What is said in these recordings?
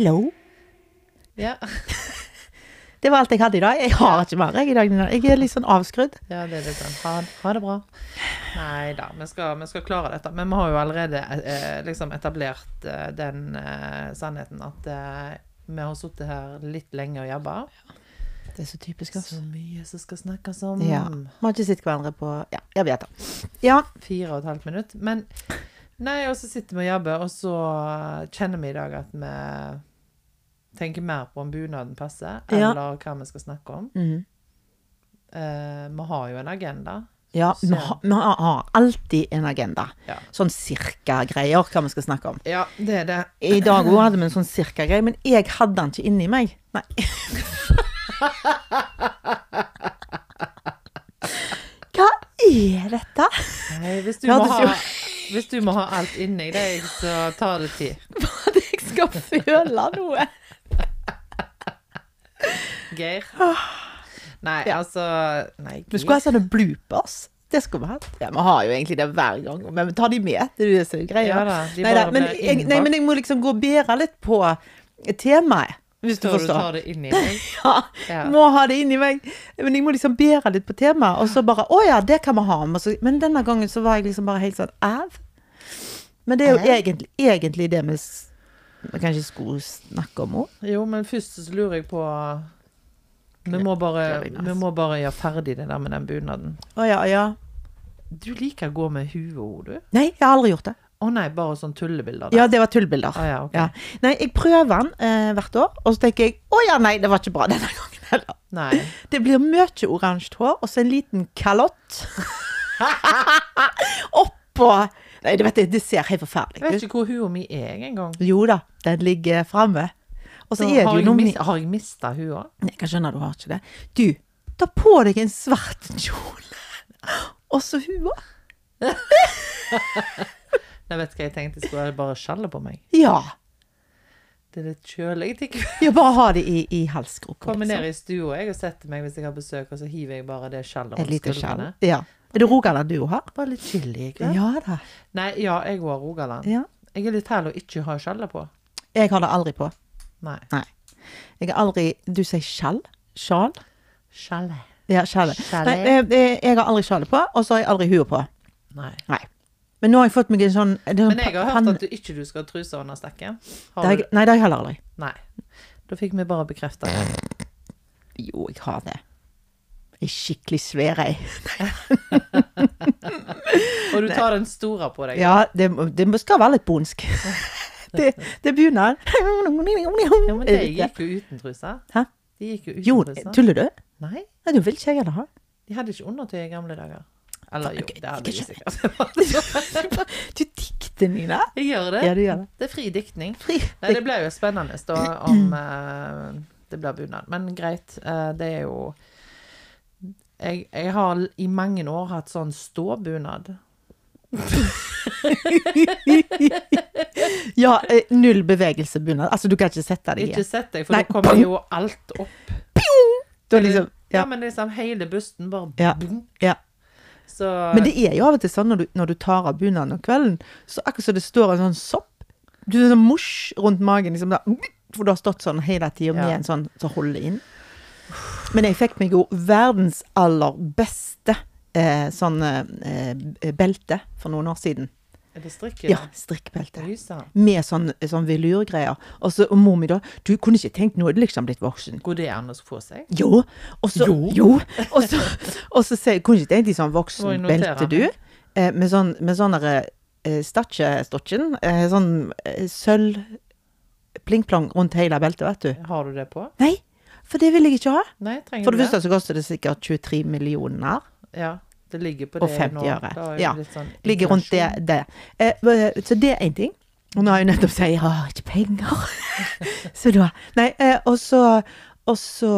Hello. Ja. Det var alt jeg hadde i dag. Jeg har ikke mer jeg, i dag. Jeg er litt sånn avskrudd. Ja, det er litt sånn ha, ha det bra. Nei da, vi vi skal klare dette. Men vi har jo allerede eh, liksom etablert eh, den eh, sannheten at eh, vi har sittet her litt lenge og jobba. Det er så typisk oss. Så mye som skal snakkes om. Ja. Vi har ikke sett hverandre på Ja, jeg vet det. Ja. Fire og et halvt minutt. Men Nei, og så sitter vi og jobber, og så kjenner vi i dag at vi tenker mer på om bunaden passer, Ja. eller hva vi skal snakke om. Mm. Eh, vi har jo en agenda. Ja, vi har, vi har alltid en agenda. Ja. Sånn cirka-greier, hva vi skal snakke om. Ja, det er det. I dag òg hadde vi en sånn cirka-greie, men jeg hadde den ikke inni meg. Nei. Hva er dette? Nei, hvis du, må ha, hvis du må ha alt inni deg, så tar det tid. At jeg skal føle noe? Geir? Nei, Ja. altså Nei, Vi skulle ha sånne bloopers. Det skulle vi hatt. Ja, Vi har jo egentlig det hver gang, men vi tar de med. Det er er greia. Ja de Nei, da, men, jeg, nei, men jeg må liksom gå og bære litt på temaet, hvis du forstår. du tar det inn i deg. Ja, Ja. må ha det inni meg. Men jeg må liksom bære litt på temaet, og så bare Å ja, det kan vi ha. Men, men denne gangen så var jeg liksom bare helt sånn Æv. Men det er jo egentlig, egentlig det vi, vi kanskje skulle snakke om òg. Jo, men først så lurer jeg på Vi må bare, vi må bare gjøre ferdig det der med den bunaden. Å ja, ja. Du liker å gå med hue òg, du? Nei, jeg har aldri gjort det. Å nei, bare sånn tullebilder? der. Ja, det var tullebilder. Ah, ja, ok. Ja. Nei, jeg prøver den eh, hvert år, og så tenker jeg å ja, nei, det var ikke bra denne gangen heller. Nei. Det blir mye oransje hår, og så en liten kalott. Oppå Nei, det, vet jeg, det ser helt forferdelig vet ut. ikke hvor hua mi er engang. Jo da, den ligger framme. Og så Så er det har, jo jeg noe mis, har jeg mista hua? Nei, Jeg skjønner du har ikke det. Du, ta på deg en svart kjole, og så hua. Jeg vet hva jeg tenkte, jeg skulle bare sjalle på meg. Ja. Det er litt kjølig. Jeg ja bare ha det i, i halsgropa. Kommer liksom. ned i stua jeg, og setter meg hvis jeg har besøk, og så hiver jeg bare det skjellet Et rundt skuldrene. Ja. Er det Rogaland du har? Bare litt chili i kveld. Ja da. Nei, ja, jeg har Rogaland. Ja. Jeg er litt herlig å ikke ha skjellet på. Jeg har det aldri på. Nei. Jeg har aldri Du sier skjall? Sjal? Skjalle. Ja. Sjalet. Nei, eh, jeg har aldri sjalet på, og så har jeg aldri hue på. Nei. Nei. Men nå har jeg fått meg en sånn det er sånn Men jeg har hørt at du ikke du skal ha truse under stekken. Det Har har jeg, Nei, det har jeg heller aldri. Nei. Da fikk vi bare bekrefta det. Jo, jeg har det. Ei skikkelig svær ei. Og du tar den store på deg. Ja, det, det skal være litt bondsk. Det, det begynner Ja, men de gikk jo uten truse. Hæ? De gikk jo uten Jo, tuller du? Nei, Nei, du vil ikke jeg heller ha. de hadde ikke undertøy i gamle dager. Eller jo, det hadde de sikkert. Du dikter, Nina. Jeg gjør det. Ja, du gjør det. Det er fri diktning. Fri. Nei, det ble jo spennende da om uh, det blir bunad. Men greit, uh, det er jo jeg, jeg har i mange år hatt sånn ståbunad. Ja, eh, null bevegelsebunad. Altså, du kan ikke sette deg Ikke i. sett deg, for Nei, da kommer jo alt opp. Da liksom, Ja, ja, men liksom hele busten bare Ja. ja. Så Men det er jo av og til sånn når du, når du tar av bunaden om kvelden, så akkurat som det står en sånn sopp Du er sånn mosj rundt magen, liksom, da, for du har stått sånn hele tida med Ja. en sånn som holder inn. Men jeg fikk meg jo verdens aller beste eh, sånn eh, belte for noen år siden. er det strikket? Ja, strikkbelte. Med sånn, sånn velurgreier. Og så og mor mi da Du kunne ikke tenkt nå er du liksom blitt voksen. Går det an å få seg? Jo. Og så, Jo. jo. Og så, og så Kunne ikke tenkt deg sånn voksenbelte, du? Eh, med sånn med sånn derre eh, statchestotchen. Eh, sånn eh, sølv pling-plong rundt hele beltet, vet du. Har du det på? Nei, for det vil jeg ikke ha. Nei, trenger For det første så koster det sikkert 23 millioner. Ja, det ligger på det Og 50 nå. øre. Ja, sånn Ligger rundt det. det. Eh, så det er én ting. Og nå har jeg nettopp sagt jeg har ikke penger. så da Nei, eh, og så Og så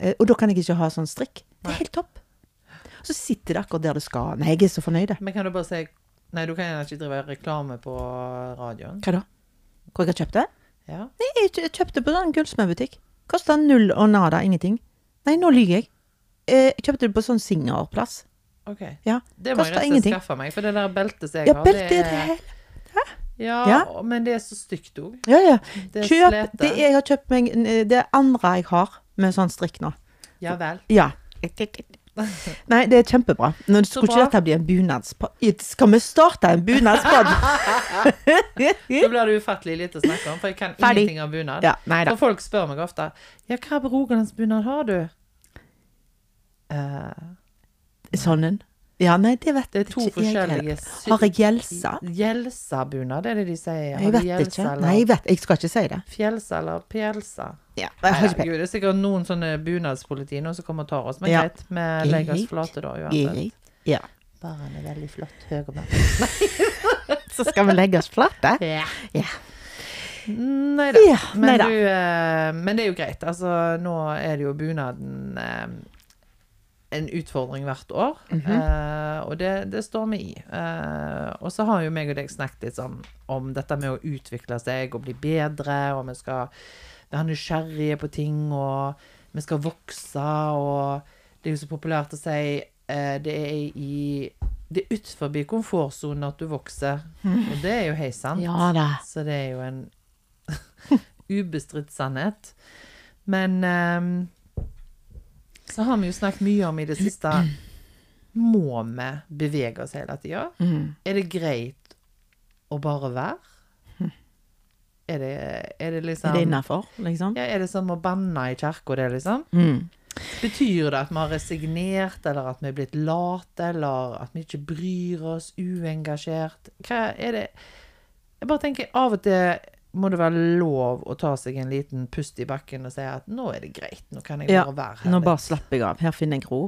eh, Og da kan jeg ikke ha sånn strikk. Det er helt topp. Så sitter det akkurat der det skal. Nei, jeg er så fornøyd. Men kan du bare si Nei, du kan gjerne ikke drive reklame på radioen. Hva da? Hvor jeg har kjøpt det? Ja. Nei, jeg kjø- kjøpte på en gullsmedbutikk. Kosta null og nada, ingenting. Nei, nå lyver jeg. Eh, kjøpte det på sånn Singer-plass. OK. Ja. Det må jeg Koster rett slett ingenting. skaffe meg, for det der beltet jeg Ja, har, belte er det hele. Ja, Ja. men det er så stygt òg. Ja, ja. Det er Kjøp slete. det jeg har kjøpt meg Det andre jeg har med sånn strikk nå. Ja vel. Ja. Nei, det er kjempebra. Nå skulle ikke bra. dette bli en bunadspod. Skal vi starte en bunadspod? Da blir det ufattelig lite å snakke om, for jeg kan Ferdig. ingenting om bunad. ja, nei da. For folk spør meg ofte Ja, hva rogalandsbunad har du? Eh, Sånn en. Ja, nei, det vet det er to ikke jeg forskjellige. Har jeg gjelsa? Gjelsa-bunad, er det de sier? Har Jeg vet gjelsa ikke. eller Nei, jeg vet. Jeg skal ikke si det. Fjelsa eller pjelsa? Ja, jeg har ikke. Gud, det er sikkert noen sånne bunadspoliti nå som kommer og tar oss, men Ja. greit. Vi legger oss flate da, uansett. Ja. Bare han er veldig flott, høy og mørk. Så skal vi legge oss flate? Ja. Ja. Nei da. Ja, Men, eh, men det er jo greit. Altså, nå er det jo bunaden eh, en utfordring hvert år, Mhm. eh, og det, det står vi i. Eh, og så har jo meg og deg snakket litt sånn om dette med å utvikle seg og bli bedre, og vi skal være nysgjerrige på ting, og vi skal vokse, og det er jo så populært å si eh, det er i det er utenfor komfortsonen at du vokser, og det er jo helt sant. Ja da. Så det er jo en ubestridt sannhet. Men så har vi jo snakket mye om i det siste Må vi bevege oss hele tida? Mm. Er det greit å bare være? Er det, er det liksom Er det innafor, liksom? ja, Er det som å banne i kirka, det, liksom? Mm. Betyr det at vi har resignert, eller at vi er blitt late, eller at vi ikke bryr oss, uengasjert? Hva er det Jeg bare tenker av og til må det være lov å ta seg en liten pust i bakken og si at nå er det greit, nå kan jeg Ja, bare være her. Nå litt. bare slapper jeg av. Her finner jeg ro.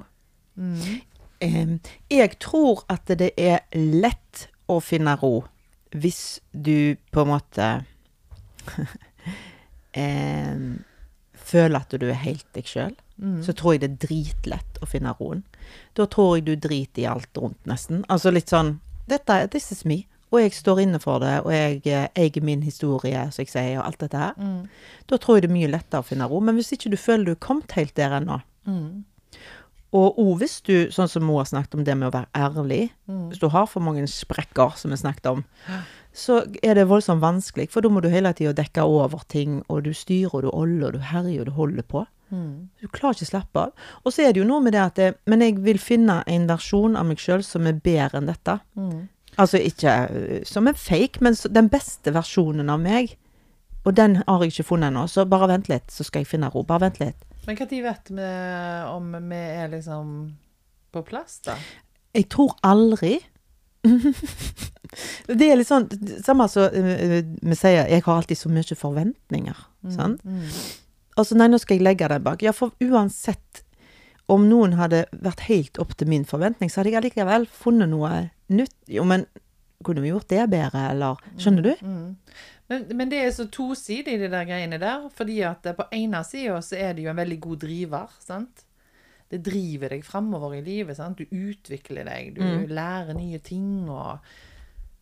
Mm. Jeg tror at det er lett å finne ro hvis du på en måte føler at du er helt deg sjøl. Mm. Så tror jeg det er dritlett å finne roen. Da tror jeg du driter i alt rundt, nesten. Altså litt sånn Dette This is me. Og jeg står inne for det, og jeg eh, eier min historie, som jeg sier, og alt dette her. Mm. Da tror jeg det er mye lettere å finne ro. Men hvis ikke du føler du er kommet helt der ennå, Mm. og òg hvis du, sånn som Moa snakket om det med å være ærlig, Mm. hvis du har for mange sprekker, som vi snakket om, så er det voldsomt vanskelig, for da må du hele tida dekke over ting, og du styrer og du older og du herjer og du holder på. Mm. Du klarer ikke å slappe av. Og så er det jo noe med det at det, Men jeg vil finne en versjon av meg sjøl som er bedre enn dette. Mm. Altså ikke øh, som en fake, men den beste versjonen av meg. Og den har jeg ikke funnet ennå, så bare vent litt, så skal jeg finne ro. Bare vent litt. Men når vet vi om vi er liksom på plass, da? Jeg tror aldri Det er litt sånn Samme som uh, vi sier, jeg har alltid så mye forventninger. Sant? Mm. Altså, nei, nå skal jeg legge den bak. Ja, for uansett om noen hadde vært helt opp til min forventning, så hadde jeg allikevel funnet noe nytt. Jo, men kunne vi gjort det bedre, eller Skjønner du? Mm. Men, men det er så tosidig, de der greiene der. Fordi at på ene sida så er det jo en veldig god driver, sant. Det driver deg framover i livet, sant. Du utvikler deg, du Mm. lærer nye ting og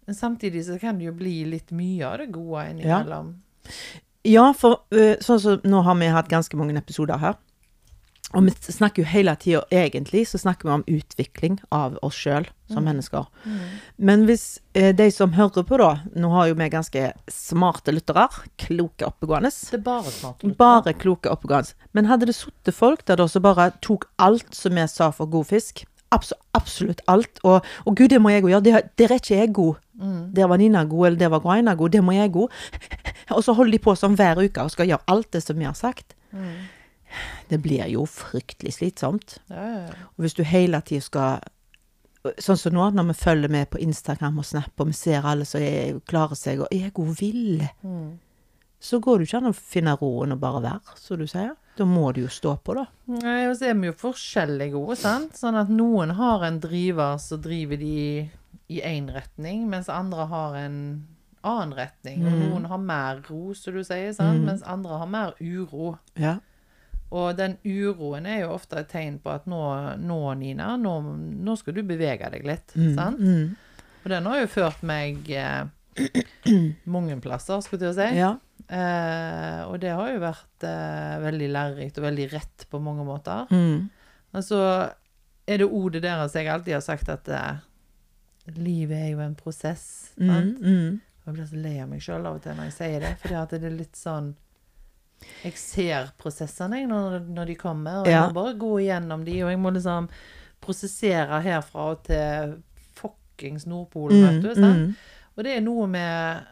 Men samtidig så kan det jo bli litt mye av det gode innimellom. Ja, for øh, sånn som nå har vi hatt ganske mange episoder her. Og vi snakker jo hele tida, egentlig, så snakker vi om utvikling av oss sjøl som mennesker. Men hvis eh, de som hører på, da Nå har jo vi ganske smarte lyttere. Kloke, oppegående. Det er bare smart. Bare kloke, oppegående. Men hadde det sittet folk der da som bare tok alt som vi sa for god fisk, abs absolutt alt, og, og gud, det må jeg òg gjøre, der, der er ikke jeg god. Der var Nina god, eller der var Graina god, det må jeg god. og så holder de på sånn hver uke og skal gjøre alt det som vi har sagt. Det blir jo fryktelig slitsomt. Ja, ja. Og hvis du hele tida skal Sånn som nå, når vi følger med på Instagram og Snap, og vi ser alle som er- klarer seg, og er gode ville, Mm. så går det jo ikke an å finne roen og bare være, som du sier. Da må du jo stå på, da. Nei, og så er vi jo forskjellige òg, sant. Sånn at noen har en driver så driver de i én retning, mens andre har en annen retning. Og noen har mer ro, som du sier, sant? mens andre har mer uro. Ja. Og den uroen er jo ofte et tegn på at nå, nå Nina, nå, nå skal du bevege deg litt. sant? Mm. Og den har jo ført meg eh, mange plasser, skulle jeg til å si. Ja. Eh, og det har jo vært eh, veldig lærerikt og veldig rett på mange måter. Mm. Men så er det ordet deres jeg alltid har sagt at eh, livet er jo en prosess. Mm. Sant? Mm. Jeg blir så lei av meg sjøl av og til når jeg sier det, fordi at det er litt sånn Jeg ser prosessene når, når de kommer, og jeg Ja. må bare gå igjennom de, og jeg må liksom prosessere herfra og til fuckings Nordpolen, vet du. Mm, Og det er noe med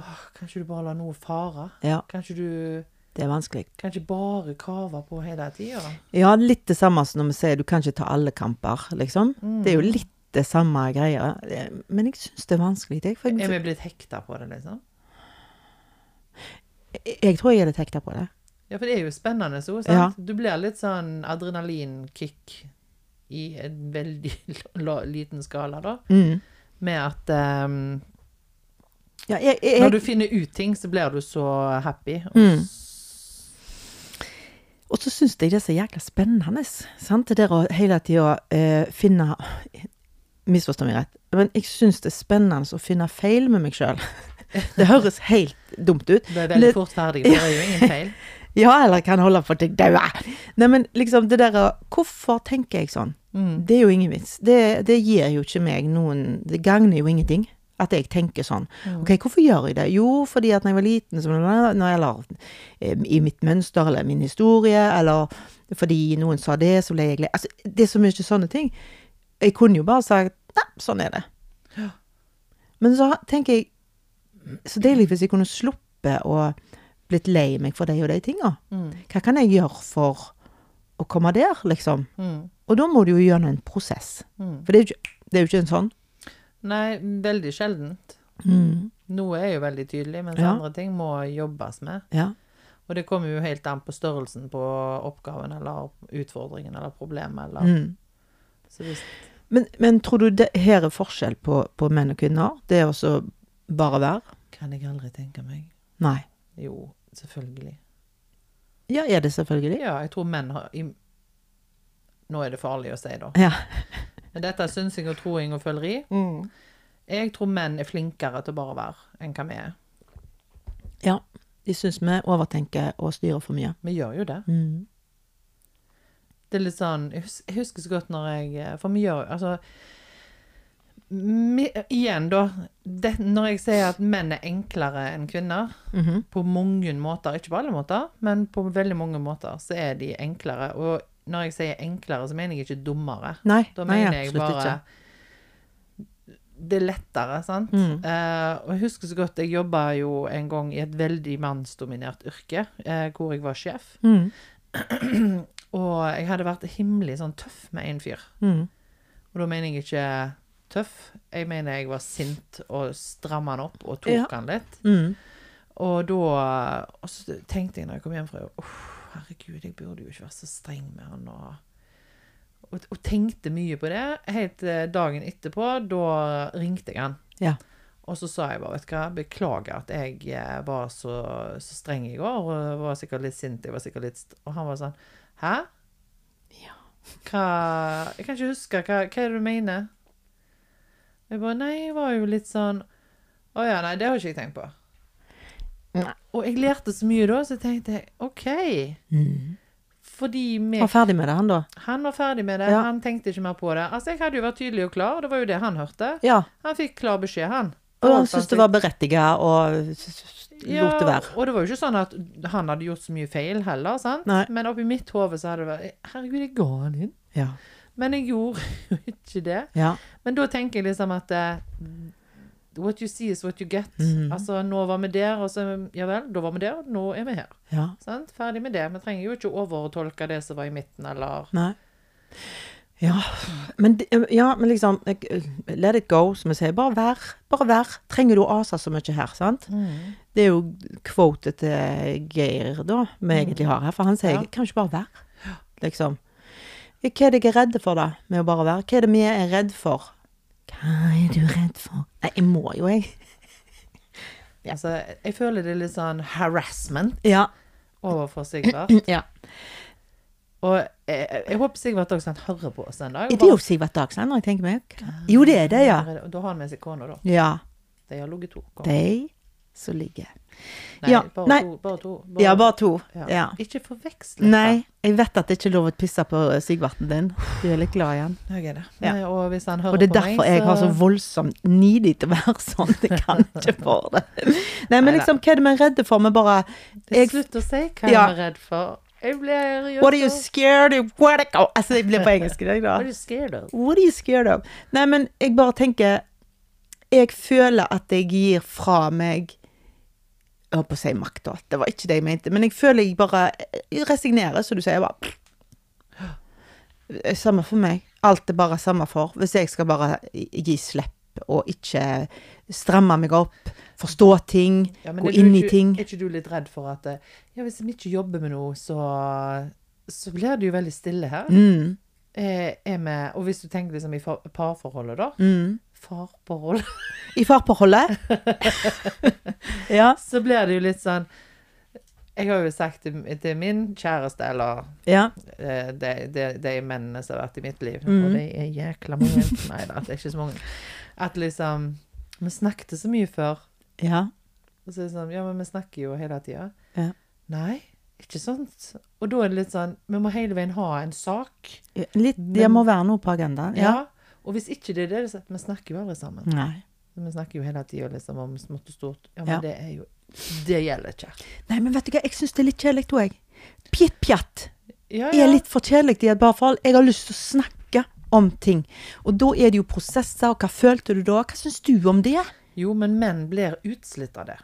åh, Kan ikke du bare la noe fare? ja, Kan ikke du det er vanskelig. kan ikke bare kave på hele tida? Ja, litt det samme som når vi sier du kan ikke ta alle kamper, liksom. Mm. Det er jo litt det samme greia. Men jeg syns det er vanskelig. Jeg, for Er vi blitt hekta på det, liksom? Jeg tror jeg hadde hekta på det. Ja, for det er jo spennende så, sant? Ja. Du blir litt sånn adrenalinkick i en veldig liten skala, da. Mm. Med at um, Ja, jeg, jeg, når du finner ut ting, så blir du så happy. Og Mm. Og så syns jeg det er så jækla spennende. Sant? Det der å hele tida eh, finne Misforstå meg rett, men jeg syns det er spennende å finne feil med meg sjøl. Det høres helt dumt ut. Du er veldig Det- fort ferdig, det er jo ingen feil. Ja, eller kan holde på til daua. Nei, men liksom det der Hvorfor tenker jeg sånn? Mm. Det er jo ingen vits. Det, det gir jo ikke meg noen Det gagner jo ingenting. At jeg tenker sånn. Mm. Ok, hvorfor gjør jeg det? Jo, fordi at når jeg var liten, eller la i mitt mønster, eller min historie, eller fordi noen sa det, så ble jeg glad. Altså, det er så mye sånne ting. Jeg kunne jo bare sagt Nei, sånn er det. Men så tenker jeg Så deilig hvis jeg kunne sluppet å blitt lei meg for de og de tinga. Mm. Hva kan jeg gjøre for å komme der, liksom? Mm. Og da må du jo gjennom en prosess. Mm. For det er jo ikke, det er jo ikke en sånn. Nei, veldig sjeldent. Mm. Noe er jo veldig tydelig, mens Ja. andre ting må jobbes med. Ja. Og det kommer jo helt an på størrelsen på oppgaven eller utfordringen eller problemet eller Mm. Men, men tror du det her er forskjell på, på menn og kvinner? Det er også bare være? Kan jeg aldri tenke meg. Nei. Jo, selvfølgelig. Ja, er det selvfølgelig? Ja, jeg tror menn har i, Nå er det farlig å si, da. Ja. Men dette er synsing og troing og føleri. Mm. Jeg tror menn er flinkere til å bare være enn hva vi er. Ja. De syns vi overtenker og styrer for mye. Vi gjør jo det. Mm. Det er litt sånn Jeg husker så godt når jeg For vi gjør Altså Igjen, da. Det, når jeg sier at menn er enklere enn kvinner, Mhm. på mange måter, ikke på alle måter, men på veldig mange måter, så er de enklere. Og når jeg sier enklere, så mener jeg ikke dummere. Nei, Da nei, jeg bare ikke. Det er lettere, sant? Mm. Uh, og jeg husker så godt, jeg jobba jo en gang i et veldig mannsdominert yrke, uh, hvor jeg var sjef. Mm. Og jeg hadde vært himmelig sånn tøff med en fyr. Mm. Og da mener jeg ikke tøff, jeg mener jeg var sint og stramma han opp og tok Ja. han litt. Mm. Og da Og så tenkte jeg når jeg kom hjem fra jobb oh, herregud, jeg burde jo ikke være så streng med han. Og, og, og tenkte mye på det. Helt eh, dagen etterpå, da ringte jeg han. Ja. Og så sa jeg bare, vet du hva, beklager at jeg eh, var så, så streng i går, og var sikkert litt sint. Jeg var sikkert litt Og han var sånn Hæ? Ja. Hva Jeg kan ikke huske. Hva, hva er det du mener? Jeg bare Nei, jeg var jo litt sånn Å ja, nei, det har ikke jeg tenkt på. Nei. Og jeg lærte så mye da, så jeg tenkte OK. Mm. Fordi vi Var ferdig med det, han da? Han var ferdig med det. Ja. Han tenkte ikke mer på det. Altså, jeg hadde jo vært tydelig og klar, og det var jo det han hørte. Ja. Han fikk klar beskjed, han. Og han syntes det var berettiget og s- lot det være. og det var jo ikke sånn at han hadde gjort så mye feil heller, sant? Nei. Men oppi mitt hode så hadde det vært Herregud, jeg ga han inn. Ja. Men jeg gjorde jo ikke det. Ja. Men da tenker jeg liksom at eh, What you see is what you get. Mhm. Altså, nå var vi der, og så Ja vel, da var vi der, nå er vi her. ja. Sant? Ferdig med det. Vi trenger jo ikke overtolke det som var i midten, eller Nei. Ja, men, ja, men liksom Let it go, som jeg sier. Bare vær. Bare vær. Trenger du å ase så mye her, sant? Mm. Det er jo quotet til Geir, da, vi egentlig har her. For han sier Ja. kan du ikke bare være? Liksom. Hva er det jeg er redd for, da, med å bare være? Hva er det vi er redd for? Hva er du redd for? Nei, jeg må jo, jeg. Altså, jeg føler det er litt sånn harassment Ja. overfor Sigvart. ja. Og jeg, jeg håper Sigvart Dagsland hører på oss en dag. Er det jo Sigvart Dagsland, når jeg tenker meg? Jo, det er det, ja. Da har han med seg kona, da. Ja. De har ligget to. De som ligger Nei, Ja, bare, nei. To, bare to. Ja, bare to. ja. Ja. Ikke forveksle. Nei, jeg vet at det ikke er lov å pisse på Sigvarten din. Du er litt glad i han. Jeg er det. Ja. Nei, Og Og det er derfor meg, derfor jeg har så voldsomt nidig til å være sånn. Jeg kan ikke for det. Nei, men liksom, hva er det vi er redde for? Vi bare jeg- Slutt å si hva Ja. er redd for. Jeg blir jo What are you scared of? What are, altså, jeg blir på engelsk i dag, da. What are you scared of? What are you scared of? Nei, men jeg bare tenker Jeg føler at jeg gir fra meg Jeg holdt på å si makt, da. Det var ikke det jeg mente. Men jeg føler jeg bare jeg resignerer, som du sier. bare Samme for meg. Alt er bare samme for. Hvis jeg skal bare gi slipp og ikke stramme meg opp, forstå ting, Ja, gå inn i ting Er ikke du litt redd for at eh, Ja, hvis vi ikke jobber med noe, så så blir det jo veldig stille her. mm, Er, er med, og hvis du tenker liksom i parforholdet, da. mm. Farforhold. I farforholdet. ja. Så blir det jo litt sånn Jeg har jo sagt til, til min kjæreste, eller Ja. eh, de, de, de mennene som har vært i mitt liv, mm. og de er jækla mange Nei da, det er ikke så mange. At liksom Vi snakket så mye før. Ja. Og så er det sånn Ja, men vi snakker jo hele tida. Ja. Nei, ikke sant? Og da er det litt sånn Vi må hele veien ha en sak. Litt, det må være noe på agendaen. Ja. Ja. Og hvis ikke det er det, så Vi snakker jo aldri sammen. Nei. Vi snakker jo hele tida liksom om smått og stort. Ja, men Ja. det er jo Det gjelder ikke. Nei, men vet du hva, jeg syns det er litt kjedelig òg, jeg. Pjatt-pjatt Ja, er litt for kjedelig i et fall. Jeg har lyst til å snakke om ting. Og da er det jo prosesser, og hva følte du da? Hva syns du om det? Jo, men menn blir utslitt av det.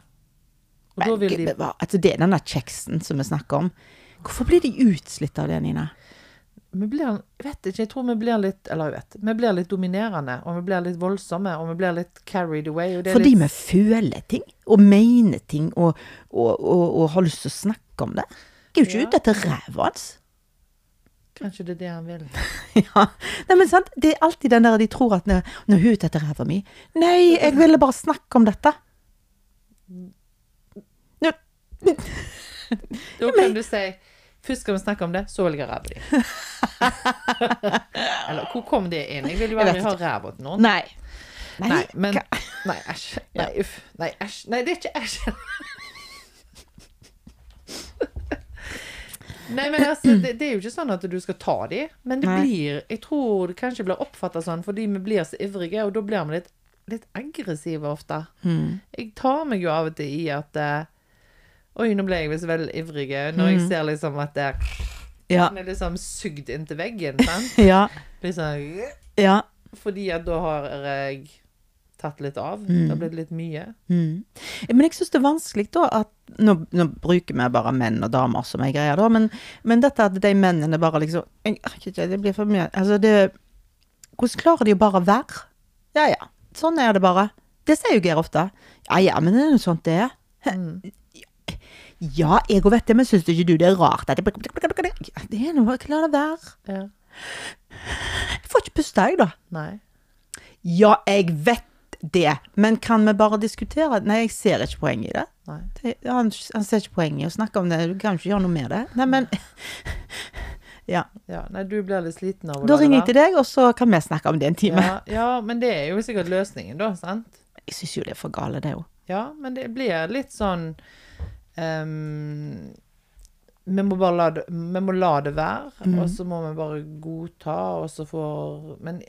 Men, de altså, det er denne kjeksen som vi snakker om. Hvorfor blir de utslitt av det, Nina? Vi blir, vet ikke, jeg tror vi blir litt Eller jeg vet, vi blir litt dominerende, og vi blir litt voldsomme, og vi blir litt carried away. Fordi litt, vi føler ting, og mener ting, og, og, og, og har lyst til å snakke om det. Jeg er jo ikke Ja. ute etter ræva hans. Kanskje det er det han vil. Ja. Nei, men sant, det er alltid den der de tror at når, når hun er ute etter ræva mi Nei, jeg ville bare snakke om dette. Nå, Da kan du si Først skal vi snakke om det, så vil jeg ha ræva di. Eller hvor kom det inn? Jeg vil jo aldri ha ræva til noen. Nei. Nei, men hva- Nei, æsj. Nei, uff. Nei, æsj. Nei, det er ikke æsj. Nei, men altså, det, det er jo ikke sånn at du skal ta de, men det Nei. blir Jeg tror det kanskje blir oppfatta sånn fordi vi blir så ivrige, og da blir vi litt, litt aggressive ofte. Mm. Jeg tar meg jo av og til i at eh, Oi, nå ble jeg visst veldig ivrig når jeg ser liksom at det Ja. den er liksom sugd inntil veggen, sant? Ja. Liksom, Ja. fordi at da har jeg tatt litt av. Mm. Det har blitt litt mye. Mm. Men jeg syns det er vanskelig da at nå, nå bruker vi bare menn og damer som er greier, da, men, men dette at de mennene bare liksom Det blir for mye Altså, det Hvordan klarer de å bare være? Ja ja, sånn er det bare. Det sier jo Geir ofte. Ja ja, men det er jo sånt det er. Mm. Ja, jeg òg vet det, men syns ikke du det er rart at Det det er noe La det være. Ja. Jeg får ikke puste, jeg, da. Nei. Ja, jeg vet det, men kan vi bare diskutere Nei, jeg ser ikke poenget i det. Det- Han, han ser ikke poenget i å snakke om det. Du kan ikke gjøre noe med det. Nei, men Ja. Ja, nei, du blir litt sliten av å Da ringer jeg til deg, og så kan vi snakke om det en time. Ja, ja, men det er jo sikkert løsningen, da. sant? Jeg syns jo det er for gale, det òg. Ja, men det blir litt sånn ehm, Vi må bare la det, må la det være, Mm. og så må vi bare godta, og så får Men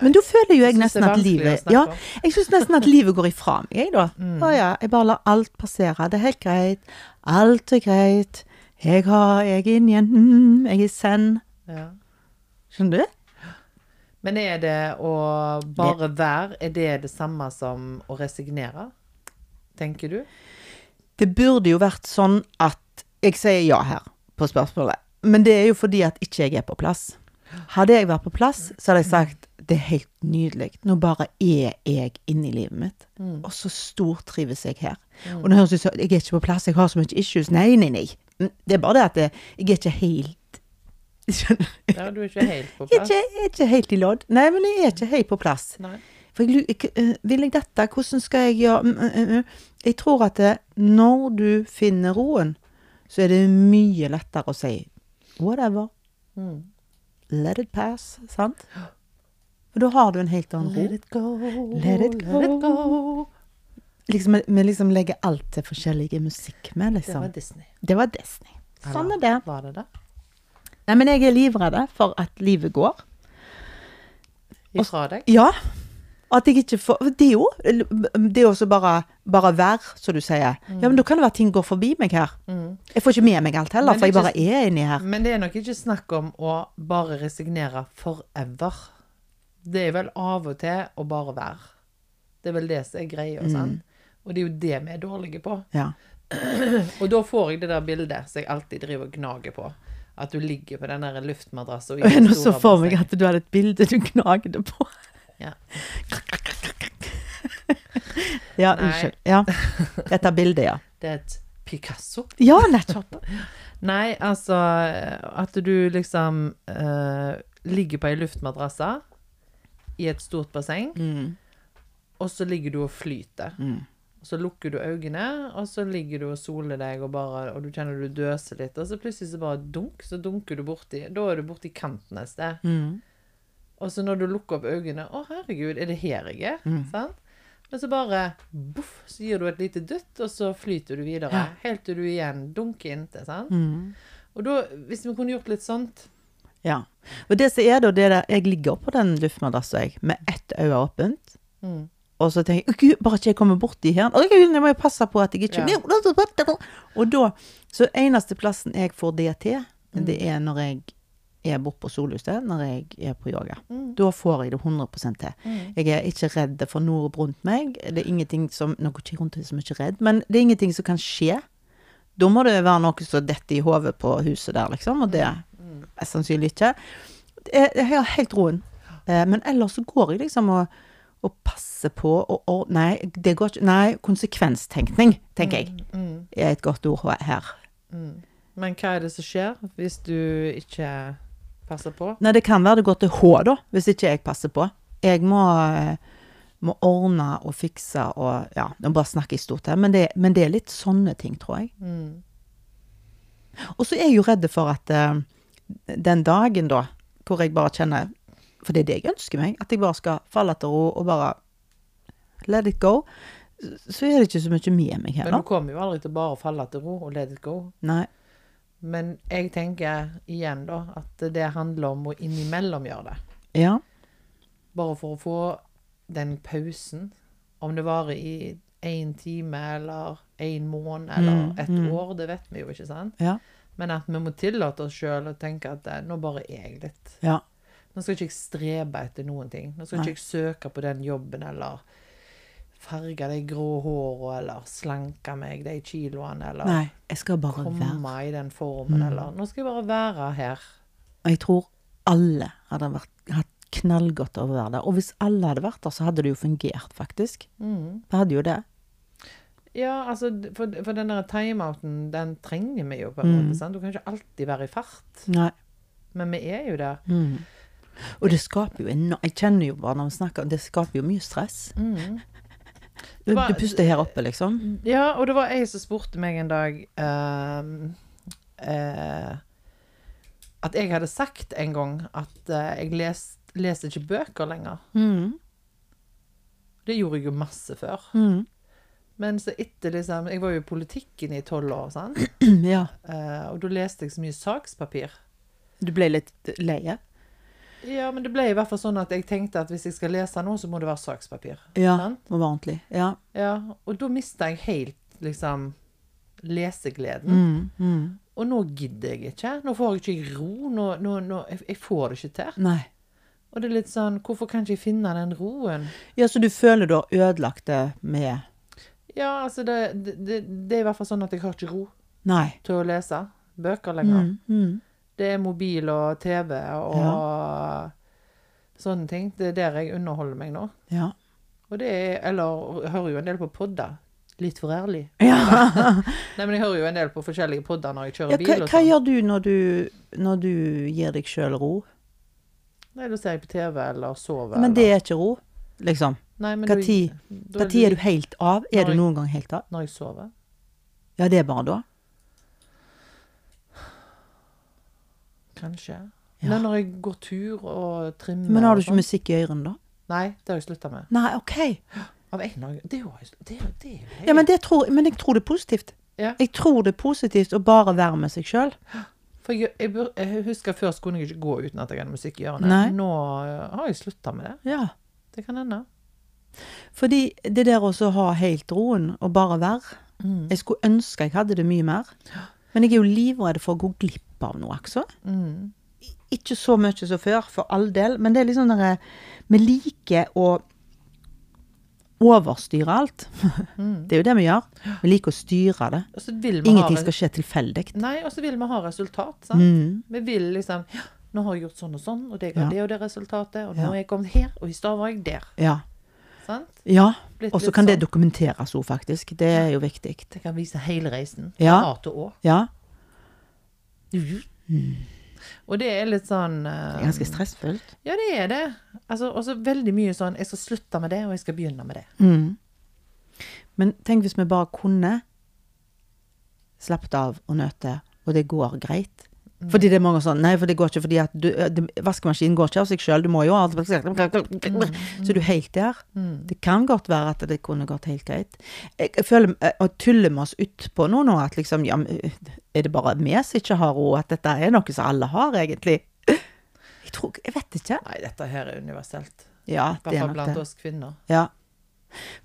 Men da føler jo jeg jeg nesten at livet Ja, jeg syns nesten at livet går ifra meg, jeg, da. Mm. Å ja, jeg bare lar alt passere. Det er helt greit. Alt er greit. Jeg, har, jeg er inne igjen. mm, Jeg er send. ja. Skjønner du? Men er det å bare være, er det det samme som å resignere? Tenker du? Det burde jo vært sånn at jeg sier ja her på spørsmålet. Men det er jo fordi at ikke jeg er på plass. Hadde jeg vært på plass, så hadde jeg sagt det er helt nydelig. Nå bare er jeg inne i livet mitt. Mm. Og så stortrives jeg her. Og nå høres det ut som jeg er ikke på plass, jeg har så mye issues. Nei, nei, nei. Mm, Det er bare det at jeg, jeg er ikke helt Skjønner du? Ja, du er ikke helt på Jeg er plass? ikke, jeg er ikke helt i lodd. Nei, men jeg er ikke helt på plass. Nei. For jeg, eh, vil jeg dette? Hvordan skal jeg gjøre mm, mm, mm. Jeg tror at det, når du finner roen, så er det mye lettere å si whatever. Mm. Let it pass. Sant? For da har du en helt annen ro. Let it go, Let it go. liksom, vi liksom legger alt til forskjellige musikk med, Det liksom. var Disney. Det var Disney. Sånn er det. Var det det? Nei, men jeg er livredd for at livet går. Ifra deg? Ja. At jeg ikke får Det er jo det er også bare, bare vær, som du sier. Ja, men da kan det være ting går forbi meg her. Jeg får ikke med meg alt heller, for jeg bare er inni her. Men det er nok ikke snakk om å bare resignere forever. Det er vel av og til å bare være. Det er vel det som er greia, Mm. sant? Og det er jo det vi er dårlige på. Ja. Og da får jeg det der bildet som jeg alltid driver og gnager på. At du ligger på den der luftmadrassen. Og Nå så for meg at du hadde et bilde du gnagde på. Ja. Ja, unnskyld. Ja. Dette bildet, ja. Det er et Picasso. Ja, nettopp. Nei, altså At du liksom uh, ligger på ei luftmadrasse i et stort basseng, Mm. og så ligger du og flyter. Mm. Så lukker du øynene, og så ligger du og soler deg, og, bare, og du kjenner du døser litt, og så plutselig så bare dunk, så dunker du borti Da er du borti kanten et sted. Mm. Og så når du lukker opp øynene Å, herregud, er det her jeg er? Mm. Sant? Men så bare boff, så gir du et lite dytt, og så flyter du videre. Ja. Helt til du igjen dunker inntil. Sant? Mm. Og da, hvis vi kunne gjort litt sånt Ja. Og det som er da, det er det Jeg ligger på den luftmadrassen, jeg, med ett øye åpent. mm. Og så tenker jeg «Å, Gud, bare ikke jeg kommer borti her. Å, Gud, jeg må jo passe på at jeg ikke Ja. Og da Så eneste plassen jeg får det til, det er når jeg er borte på solhuset, når jeg er på yoga. Mm. Da får jeg det 100 til. Mm. Jeg er ikke redd for noe rundt meg. Det er ingenting som Nå går ikke rundt som er ikke redd, men det er ingenting som kan skje. Da må det være noe som detter i hodet på huset der, liksom, og det Mm. er sannsynlig ikke. Jeg, har helt roen. Eh, men ellers så går jeg liksom og, og passer på og, og Nei, det går ikke Nei, konsekvenstenkning, tenker jeg, Mm. er et godt ord her. Mm. Men hva er det som skjer hvis du ikke passer på? Nei, det kan være det går til H, da, hvis ikke jeg passer på. Jeg må, eh, må ordne og fikse og Ja, nå bare snakker jeg stort her, men det, men det er litt sånne ting, tror jeg. Mm. Og så er jeg jo redd for at uh, den dagen, da, hvor jeg bare kjenner For det er det jeg ønsker meg, at jeg bare skal falle til ro og bare let it go. Så er det ikke så mye med meg Men du kommer jo aldri til bare å falle til ro og let it go. Nei. Men jeg tenker igjen da at det handler om å innimellom gjøre det. Ja. Bare for å få den pausen. Om det varer i én time eller én måned eller Mm, et mm. år, det vet vi jo ikke, sant? Ja. Men at vi må tillate oss sjøl å tenke at eh, nå bare er jeg litt. Ja. Nå skal ikke jeg strebe etter noen ting. Nå skal Nei. ikke jeg søke på den jobben eller farge de grå hårene eller slanke meg de kiloene eller Nei, jeg skal bare være. i den formen Mm. eller Nå skal jeg bare være her. Og jeg tror alle hadde vært, hatt knallgodt av å være der. Og hvis alle hadde vært der, så hadde det jo fungert, faktisk. Mm. Det hadde jo det. Ja, altså, for, for den der timeouten, den trenger vi jo på en Mm. måte. sant? Du kan ikke alltid være i fart, Nei. men vi er jo der. Mm. Og det skaper jo enormt Jeg kjenner jo bare når vi snakker Det skaper jo mye stress. Mm. Du, var- du puster her oppe, liksom. Ja, og det var ei som spurte meg en dag ehm, uh, At jeg hadde sagt en gang at uh, jeg les, leser ikke bøker lenger. Mm. Det gjorde jeg jo masse før. Mm. Men så etter liksom Jeg var jo i politikken i tolv år, sant? Ja. Uh, og da leste jeg så mye sakspapir. Du ble litt leie? Ja, men det ble i hvert fall sånn at jeg tenkte at hvis jeg skal lese noe, så må det være sakspapir. Ja. Sant? Må være ordentlig. Ja. Ja, og da mista jeg helt liksom lesegleden. Mm. Mm. Og nå gidder jeg ikke. Nå får jeg ikke ro. Nå, nå, nå, jeg, får det ikke til. Nei. Og det er litt sånn Hvorfor kan ikke jeg finne den roen? Ja, så du føler du har ødelagt det med Ja, altså det, det, det, det er i hvert fall sånn at jeg har ikke ro Nei. til å lese bøker lenger. Mm. Det er mobil og TV og sånne ting. Det er der jeg underholder meg nå. Ja. Og det er Eller jeg hører jo en del på podder. Litt for ærlig. ja. Nei, men jeg hører jo en del på forskjellige podder når jeg ja kjører bil hva, og hva sånn. gjør du når du når du gir deg sjøl ro? Nei, da ser jeg på TV eller sover. Men det er ikke ro, liksom. Nei, men Hva Når er du helt av? Er du noen gang helt av? Når jeg sover. Ja, det er bare da? Kanskje. Ja. Men når jeg går tur og trimmer Men har du ikke sånn. musikk i ørene, da? Nei, det har jeg slutta med. Nei, OK. Av en eller annen Det jo det, det Ja, men, det tror, men jeg tror det er positivt. Ja. Jeg tror det er positivt å bare være med seg sjøl. For jeg, jeg, jeg husker først kunne jeg ikke gå uten at jeg hadde musikk i ørene. Nei. Nå eh, har jeg slutta med det. Ja. Det kan hende. Fordi det der å ha helt roen og bare være Mm. Jeg skulle ønske jeg hadde det mye mer. Men jeg er jo livredd for å gå glipp av noe, altså. Mm. Ikke så mye som før, for all del, men det er liksom der Vi liker å overstyre alt. Mm. Det er jo det vi gjør. Vi liker å styre det. Ingenting ha skal skje tilfeldig. Nei, og så vil vi ha resultat. Sant? Mm. Vi vil liksom ja, Nå har jeg gjort sånn og sånn, og det ga Ja. det og det resultatet, og nå Ja. er jeg kommet her, og i stad var jeg der. Ja. Sant? ja. Og så kan kan det sånn. dokumenteres òg, faktisk. Det er jo viktig. Det kan vise hele reisen. Ja. A til Å. Ja. Og det er litt sånn er ganske stressfullt. Ja, det er det. Altså, og så veldig mye sånn Jeg skal slutte med det, og jeg skal begynne med det. Mm. Men tenk hvis vi bare kunne slappet av og nøte, og det går greit. Mm. Fordi det er mange sånn Nei, for det går ikke fordi at du, det, vaskemaskinen går ikke av seg sjøl. Du må jo alt Så du er helt der. Mm. Det kan godt være at det kunne gått helt greit. Jeg, føler eh, å tulle med oss utpå nå nå, at liksom ja, Er det bare vi som ikke har ro? At dette er noe som alle har, egentlig? Jeg tror Jeg vet ikke. Nei, dette her er universelt. Ja, I det hvert er fall nok blant oss kvinner. Ja.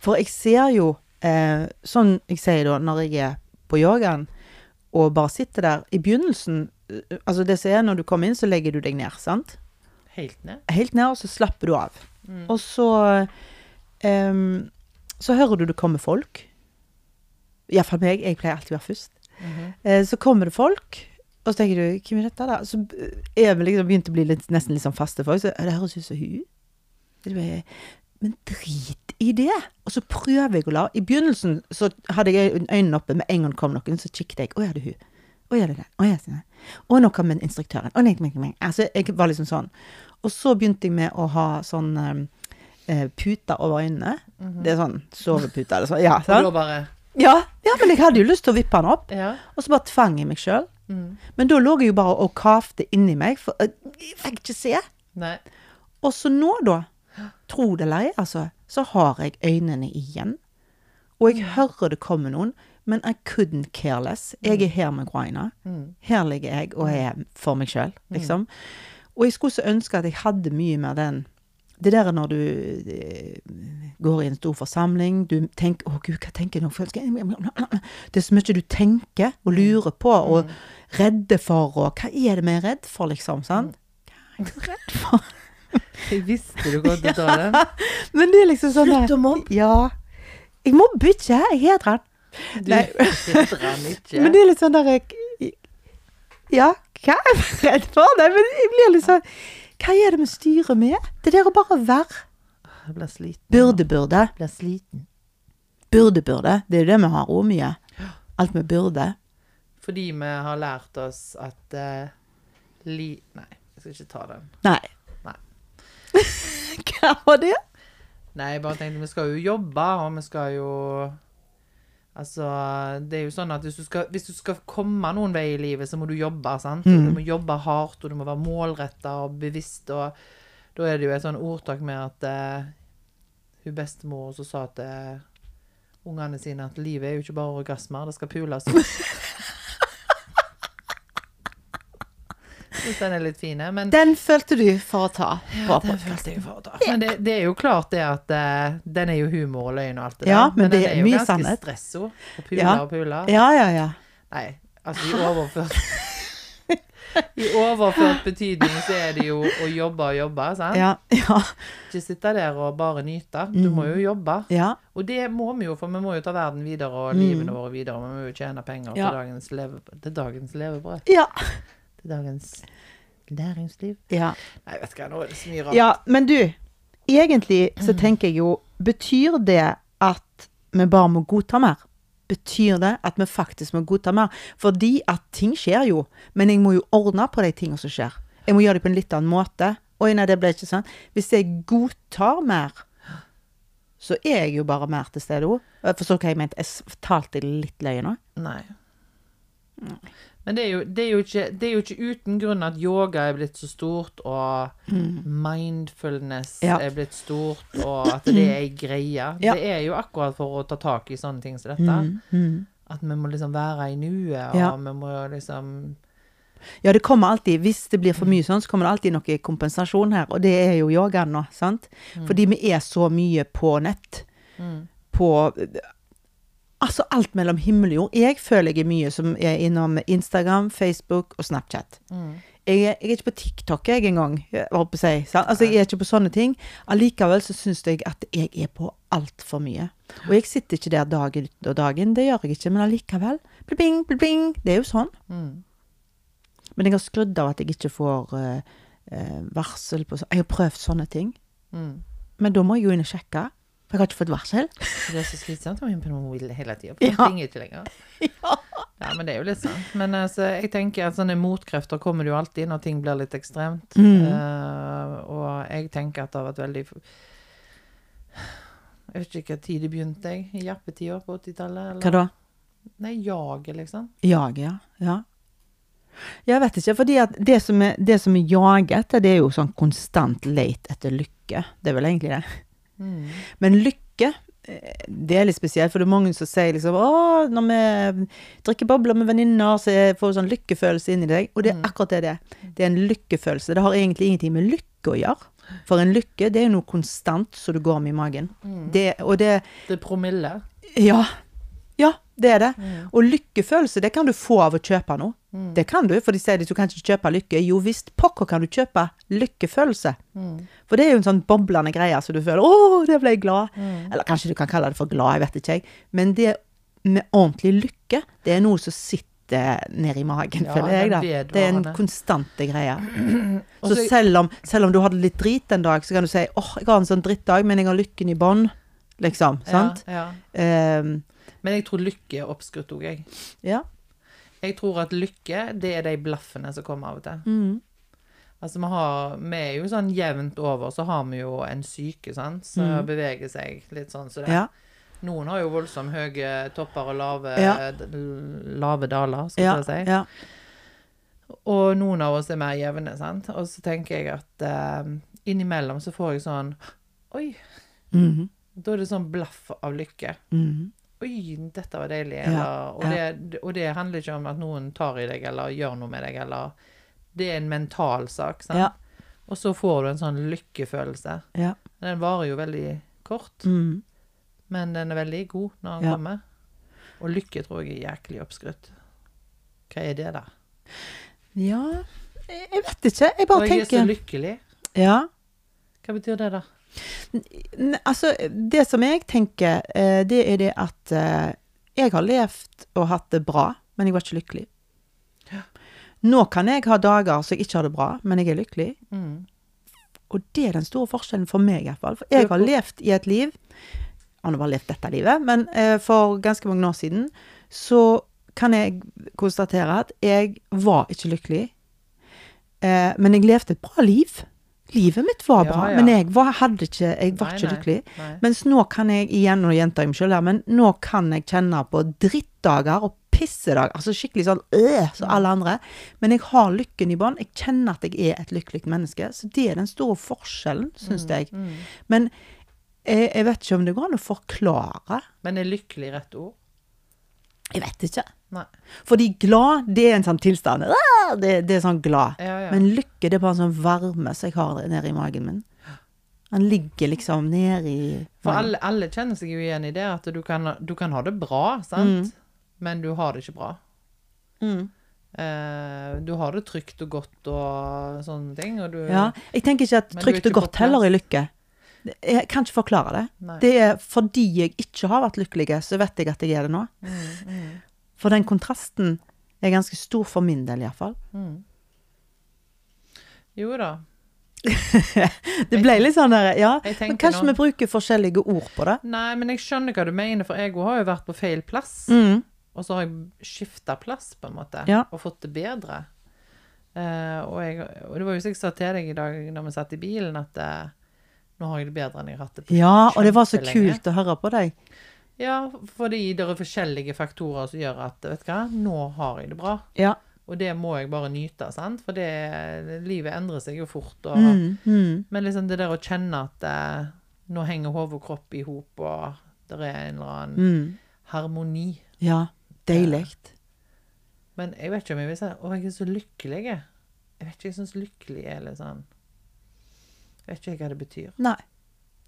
For jeg ser jo, eh, sånn jeg sier da, når jeg er på yogaen, og bare sitter der I begynnelsen eh, Altså det som er, når du kommer inn, så legger du deg ned, sant? Helt ned. Helt ned, og så slapper du av. Mm. Og så um, Så hører du det kommer folk. Iallfall meg. Jeg pleier alltid å være først. Mm -hmm. uh, så kommer det folk, og så tenker du Hvem er dette, da? Så er vi liksom begynt å bli litt, nesten litt sånn faste folk. Så det høres ut som hun. Men drit i det! Og så prøver jeg å la I begynnelsen så hadde jeg øynene oppe. Med en gang kom noen, så kikket jeg. Å, ja, det er hun. Å, ja, det er det. Å, ja, det er det. Å, nå kom instruktøren. Å, nei, nei, nei. Altså, jeg var liksom sånn. Og så begynte jeg med å ha sånn eh, puter over øynene. Det er sånn sovepute eller sånn. Ja, Og bare Ja, ja, men jeg hadde jo lyst til å vippe den opp. Ja. Og så bare tvang jeg meg sjøl. Mm. Men da lå jeg jo bare og kavte inni meg, for eh, jeg fikk ikke se. Nei. Og så nå, da, tro det eller ei, altså, så har jeg øynene igjen. Og jeg hører det kommer noen, men I couldn't care less. Jeg er her med Graina. Mm. Her ligger jeg og er for meg sjøl, liksom. Og jeg skulle så ønske at jeg hadde mye mer den Det der når du eh, går i en stor forsamling, du tenker 'Å, gud, hva tenker nå? Det er så mye du tenker og lurer på og redder for, og hva er det vi er redd for, liksom? sant? Hva er jeg redd for? Jeg visste du kom til å ta den. Men det er liksom sånn Slutt å mobbe. Ja. Jeg mobber ikke, jeg hedrer han. Du Nei. heter han ikke. Men det er litt sånn der jeg- Ja, hva er jeg redd for? Nei, men jeg blir litt sånn Hva er det vi styrer med? Det der å bare være. Jeg blir sliten. Burde, burde. Jeg blir sliten. Burde, burde. Det er jo det vi har òg mye. Alt vi burde. Fordi vi har lært oss at uh, li... Nei, jeg skal ikke ta den. Nei. Hva var det? Nei, jeg bare tenkte vi skal jo jobbe, og vi skal jo Altså, det er jo sånn at hvis du skal, hvis du skal komme noen vei i livet, så må du jobbe, sant? Mm. Du må jobbe hardt, og du må være målretta og bevisst, og da er det jo et sånn ordtak med at uh, hun bestemor også sa til ungene sine at livet er jo ikke bare orgasmer, det skal pules. Syns den er litt fin, men Den følte du for å ta på den følte jeg for å ta. Men det, det er jo klart det at uh, den er jo humor og løgn og alt det Ja, der. men det den er jo ganske sannhet. stressord. Og pula Ja. og pula. Ja, ja, ja. Nei, altså i overført I overført betydning så er det jo å jobbe og jobbe, sant? Ja, ja. Ikke sitte der og bare nyte. Du må jo jobbe. ja. Og det må vi jo, for vi må jo ta verden videre og Mm. livene våre videre. Vi må jo tjene penger Ja. til, dagens leve, til dagens levebrød. Ja. Til dagens næringsliv. ja. Nei, vet ikke, nå er det så mye rart. Ja, men du, egentlig så tenker jeg jo Betyr det at vi bare må godta mer? Betyr det at vi faktisk må godta mer? Fordi at ting skjer jo, men jeg må jo ordne på de tingene som skjer. Jeg må gjøre det på en litt annen måte. Oi, nei, det ble ikke sånn. Hvis jeg godtar mer, så er jeg jo bare mer til stede òg. Forstår du hva jeg mente? Jeg talte fortalte litt løye nå. Nei. Men det er, jo, det, er jo ikke, det er jo ikke uten grunn at yoga er blitt så stort, og mindfulness Mm. Ja. er blitt stort, og at det er ei greie. Ja. Det er jo akkurat for å ta tak i sånne ting som dette. Mm, mm. At vi må liksom være i nuet, og Ja. vi må liksom Ja, det kommer alltid, hvis det blir for mye sånn, så kommer det alltid noe kompensasjon her, og det er jo yogaen nå, sant? Fordi vi er så mye på nett, mm, på Altså alt mellom himmel og jord. Jeg føler jeg er mye som er innom Instagram, Facebook og Snapchat. mm, Jeg jeg er ikke på TikTok jeg engang, holdt på å si. Altså, jeg er ikke på sånne ting. Allikevel så syns jeg at jeg er på altfor mye. Og jeg sitter ikke der dag ut og dag inn, det gjør jeg ikke, men allikevel. Bling, bling, bling. Det er jo sånn. mm. Men jeg har skrudd av at jeg ikke får uh, varsel på sånn. Jeg har prøvd sånne ting. Mm. Men da må jeg jo inn og sjekke. For jeg har ikke fått varsel. Det er så slitsomt å være på mobilen hele tida, Ja. ringer ikke lenger. Ja, men det er jo litt sant. Men altså, jeg tenker at sånne motkrefter kommer jo alltid når ting blir litt ekstremt. Mm. Uh, og jeg tenker at det har vært veldig Jeg vet ikke hva tid det begynte, jeg. I jappetida på 80-tallet? Hva da? Nei, jaget, liksom. Jaget, ja. ja. Jeg vet ikke, fordi det som er, det som er jaget, det er jo sånn konstant leit etter lykke. Det er vel egentlig det. Mm. Men lykke, eh, det er litt spesielt, for det er mange som sier liksom Å, når vi drikker bobler med venninner, så får du sånn lykkefølelse inni deg. Og det er Mm. akkurat det det er. Det er en lykkefølelse. Det har egentlig ingenting med lykke å gjøre. For en lykke, det er jo noe konstant som du går med i magen. Mm. Det, og det Det er promille. Ja. Ja, det er det. Mm. Og lykkefølelse, det kan du få av å kjøpe noe. Mm. Det kan du, for de sier at du kan ikke kjøpe lykke. Jo visst, pokker kan du kjøpe lykkefølelse. Mm. For det er jo en sånn boblende greie, så du føler 'Å, det ble jeg glad'. Mm. Eller kanskje du kan kalle det for glad, jeg vet ikke jeg. Men det med ordentlig lykke, det er noe som sitter nede i magen, Ja, føler jeg da. det er en konstante greie. Så selv om, selv om du hadde litt drit en dag, så kan du si 'Åh, jeg har en sånn drittdag, men jeg har lykken i bånn'. Liksom. Sant? Ja, ja. Ehm, Men jeg tror lykke er oppskrytt òg, jeg. ja. Jeg tror at lykke, det er de blaffene som kommer av og til. Mm. Altså, vi, har, vi er jo sånn jevnt over, så har vi jo en syke, sant, som Mm. beveger seg litt sånn som det. Ja. Noen har jo voldsomt høye topper og lave, Ja. lave daler, skal Ja. jeg si. ja. Og noen av oss er mer jevne, sant. Og så tenker jeg at uh, innimellom så får jeg sånn Oi. Mhm. Da er det sånn blaff av lykke. Mhm. Oi, dette var deilig. Eller, og, det, og det handler ikke om at noen tar i deg eller gjør noe med deg, eller Det er en mental sak, sant. Og så får du en sånn lykkefølelse. Ja. Den varer jo veldig kort, mm. men den er veldig god når den kommer. Og lykke tror jeg er jæklig oppskrytt. Hva er det, da? Ja Jeg vet ikke. Jeg Og bare jeg er så lykkelig. Ja. Hva betyr det, da? Altså, det som jeg tenker, eh, det er det at eh, jeg har levd og hatt det bra, men jeg var ikke lykkelig. Nå kan jeg ha dager så jeg ikke har det bra, men jeg er lykkelig. Mm. Og det er den store forskjellen for meg, i hvert fall. For jeg har levd i et liv Han har bare levd dette livet, men eh, for ganske mange år siden så kan jeg konstatere at jeg var ikke lykkelig. Men jeg levde et bra liv. Livet mitt var bra, ja. men jeg var, hadde ikke, jeg var Nei, ikke lykkelig. nei. Mens nå kan jeg, igjen, nå gjentar jeg meg sjøl her, men nå kan jeg kjenne på drittdager og pissedager, altså skikkelig sånn øh, som alle andre. Men jeg har lykken i bånn. Jeg kjenner at jeg er et lykkelig menneske. Så det er den store forskjellen, syns jeg. Mm. Men jeg, jeg vet ikke om det går an å forklare. Men er lykkelig rett ord? Jeg vet ikke. Nei. Fordi glad, det er en sånn tilstand. Ah, Det, det er sånn glad. Ja, ja. Men lykke, det er bare en sånn varme som jeg har nede i magen min. Han ligger liksom nede i For alle, alle kjenner seg jo igjen i det, at du kan, du kan ha det bra, sant? Men du har det ikke bra. Mm. Uh, du har det trygt og godt og sånne ting, du Ja, jeg tenker ikke at trygt ikke og godt heller er lykke. Jeg kan ikke forklare det. Nei. Det er fordi jeg ikke har vært lykkelig, så vet jeg at jeg er det nå. Mm, mm, For den kontrasten er ganske stor for min del, iallfall. mm. Jo da. Det ble litt sånn der, ja. Men kanskje noen... vi bruker forskjellige ord på det. Nei, men jeg skjønner hva du mener, for jeg har jo vært på feil plass. Mm. Og så har jeg skifta plass, på en måte, Ja. og fått det bedre. Uh, og, jeg, og det var jo som jeg sa til deg i dag når vi satt i bilen, at eh, nå har jeg det bedre enn jeg har hatt det på Ja, og det var så kult å høre på deg. Ja, fordi det er forskjellige faktorer som gjør at vet du hva, nå har jeg det bra. Ja. Og det må jeg bare nyte, sant? For det, livet endrer seg jo fort. Og, Mm, mm. Men liksom det der å kjenne at eh, nå henger hode og kropp i hop, og det er en eller annen Mm. harmoni. Ja. Deilig. Men jeg vet ikke om jeg vil si Å, jeg er så lykkelig. Jeg vet ikke, jeg syns lykkelig er litt sånn vet ikke hva det betyr. Nei.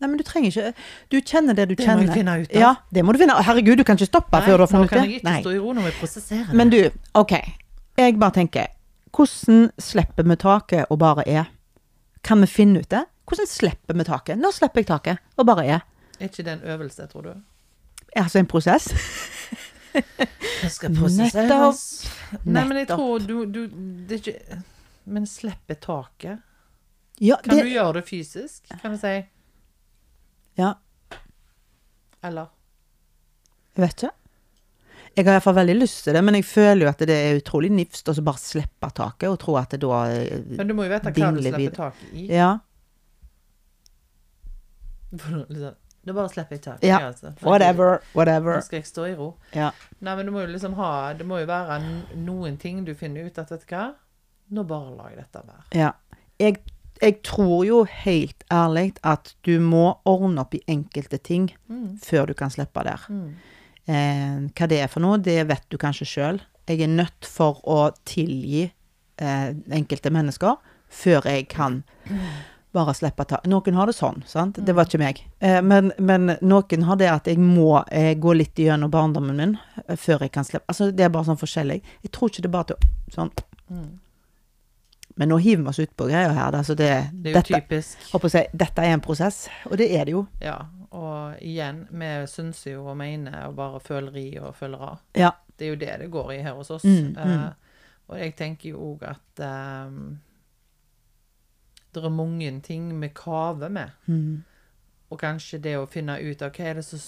Nei, men du trenger ikke Du kjenner det du Det må du jeg finne ut av. Ja, det må du finne Herregud, du kan ikke stoppe før du har nå funnet kan det. jeg ikke stå i ro, når vi jeg prosessere det. Men du, OK. Jeg bare tenker Hvordan slipper vi taket og bare er? Kan vi finne ut det? Hvordan slipper vi taket? Nå slipper jeg taket og bare er. Er ikke det en øvelse, tror du? Altså en prosess. Det skal prosesseres. Nei, men jeg tror du, du Det er ikke Men slippe taket. Ja, Kan du gjøre det fysisk? Kan du si ja, Eller? jeg vet ikke. Jeg har iallfall veldig lyst til det, men jeg føler jo at det er utrolig nifst å bare slippe taket og tro at det da eh, Men du må jo vite hva du slipper taket i. Ja, Nå er bare slipper jeg i taket. Ja, altså. whatever, whatever. Nå skal jeg stå i ro. Ja. Nei, men du må jo liksom ha Det må jo være noen ting du finner ut at vet du hva Nå bare lar jeg dette være. Ja. Jeg, jeg tror jo helt ærlig at du må ordne opp i enkelte ting Mm. før du kan slippe der. Mm. Eh, hva det er for noe, det vet du kanskje sjøl. Jeg er nødt for å tilgi eh, enkelte mennesker før jeg kan bare slippe ta Noen har det sånn, sant. Det var ikke meg. Eh, men, men noen har det at jeg må eh, gå litt gjennom barndommen min eh, før jeg kan slippe. Altså, det er bare sånn forskjellig. Jeg tror ikke det er bare til sånn. Men nå hiver vi oss ut på greier her. da, så det, Det er jo dette, typisk. si, dette er en prosess, og det er det jo. Ja. Og igjen, vi synser jo og mener og bare føler i og føler av. Ja. Det er jo det det går i her hos oss. Mm, mm. Uh, og jeg tenker jo òg at um, det er mange ting vi kaver med. Mm. Og kanskje det å finne ut av hva er det så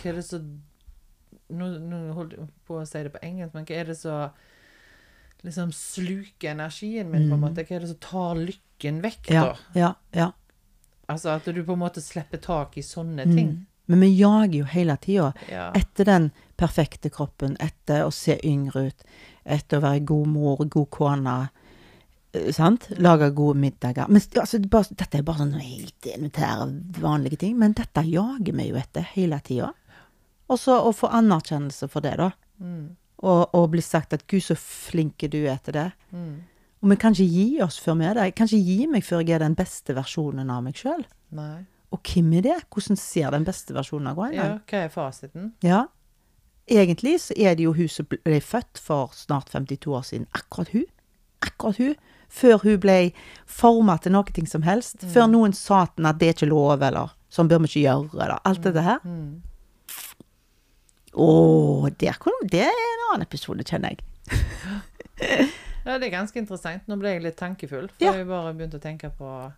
Hva er det så Nå, nå holdt jeg på å si det på engelsk, men hva er det så liksom sluker energien min, på en måte? Hva er det som tar lykken vekk, Mm. Ja, da? ja, ja. Altså at du på en måte slipper tak i sånne ting. Mm. Men vi jager jo hele tida Ja. etter den perfekte kroppen, etter å se yngre ut, etter å være god mor, god kone. eh, Sant? Lage gode middager. Men altså, det bare, dette er bare sånne helt elementære, vanlige ting. Men dette jager vi jo etter hele tida. Og så å få anerkjennelse for det, da. Mm. Og, og bli sagt at 'gud, så flinke du er til det'. Mm. Og vi kan ikke gi oss før vi er det. Jeg kan ikke gi meg før jeg er den beste versjonen av meg sjøl. Og hvem er det? Hvordan ser den beste versjonen av Ja, hva er fasiten? Ja. Egentlig så er det jo hun som ble født for snart 52 år siden. Akkurat hun. Akkurat hun. Før hun ble forma til noe ting som helst. Før noen sa at det er ikke lov, eller sånn bør vi ikke gjøre, eller alt dette her. Mm. Å, der kunne- det er en annen episode, kjenner jeg. Ja, det er ganske interessant. Nå ble jeg litt tankefull, for Ja. jeg bare begynte å tenke på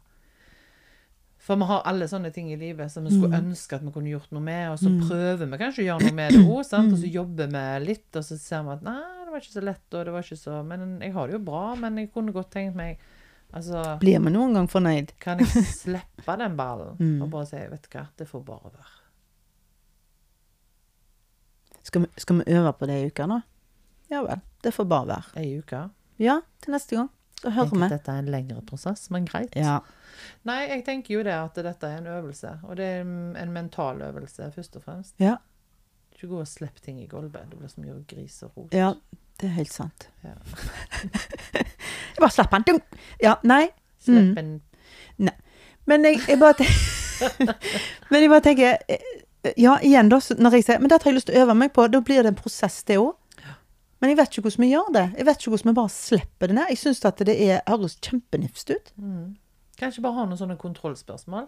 For vi har alle sånne ting i livet som vi skulle Mm. ønske at vi kunne gjort noe med, og så prøver vi kanskje å gjøre noe med det òg, og så jobber vi litt, og så ser vi at nei, det var ikke så lett, og det var ikke så Men jeg har det jo bra, men jeg kunne godt tenkt meg Altså, Blir vi noen gang fornøyd? kan jeg slippe den ballen Mm. og bare si vet du hva, det får bare være. Skal vi, skal vi øve på det i uka nå? Ja vel. Det får bare være. Ei uke. Ja, til neste gang. Så hører vi. dette er en lengre prosess, men greit. Ja. Nei, jeg tenker jo det at dette er en øvelse, og det er en en mental øvelse først og fremst. Ja. Ikke gå og slippe ting i gulvet. Det blir så mye gris og rot. ja. Det er helt sant. Ja. Jeg bare slapp den. Dung! Ja, nei. Slipp Mm. Nei. Men jeg, jeg bare tenker Men jeg bare tenker eh, Ja, igjen, da, når jeg sier Men dette har jeg lyst til å øve meg på, da blir det en prosess, det òg. Men jeg vet ikke hvordan vi gjør det. Jeg vet ikke hvordan vi bare slipper det ned. Jeg syns at det er, høres kjempenifst ut. mm. Kanskje bare ha noen sånne kontrollspørsmål.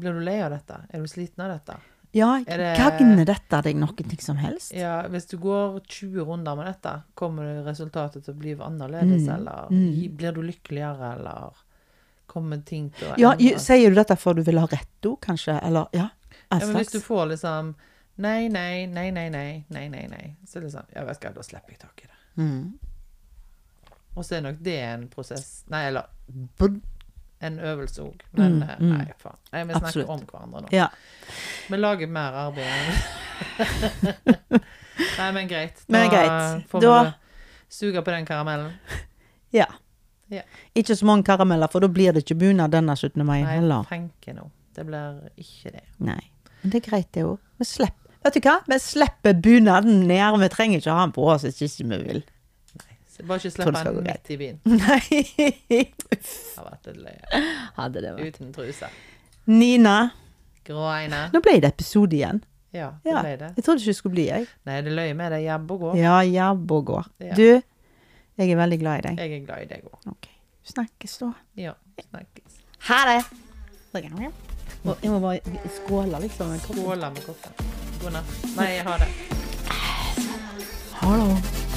Blir du lei av dette? Er du sliten av dette? Ja, Er det- gagner dette deg noe ting som helst? Ja, Hvis du går 20 runder med dette, kommer resultatet til å bli annerledes, Mm, eller mm. blir du lykkeligere, eller kommer ting til å endre? Ja, sier du dette for du vil ha rett òg, kanskje? Eller ja, Ja, men hvis du får liksom Nei, nei, nei, nei, nei, nei, nei, nei. Så liksom, ja, vet du hva, da slipper jeg tak i det. Mm. Og så er nok det en prosess Nei, eller en øvelse òg. Men Mm, eh, mm. nei, faen. Nei, vi snakker Absolutt. om hverandre nå. Ja. Vi lager mer arbeid Nei, men greit. Men greit. får Da- vi suge på den karamellen. ja. Ja. Ikke så mange karameller, for da blir det ikke bunad denne 17. mai Nei, heller. tenker nå. Det blir ikke det. Nei. Men det er greit, det òg. Vi slipper Vet du hva? Vi slipper bunaden ned. Vi trenger ikke ha den på oss hvis ikke vi vil. Så bare ikke skal den midt i byen. Nei. Løye. Hadde det vært. Uten truse. Nina. Gråeina. Nå ble det episode igjen. Ja, det Ja. ble det. Jeg trodde ikke det skulle bli, jeg. Nei, det løy med det jabb og gå. Ja, jabb og går. Ja. Du, jeg er veldig glad i deg. Jeg er glad i deg òg. Ok. Snakkes da. Ja, snakkes. Ha det! Og Jeg må bare skåle, liksom. Skåle med kaffen. God natt. Nei, ha det. Ha det.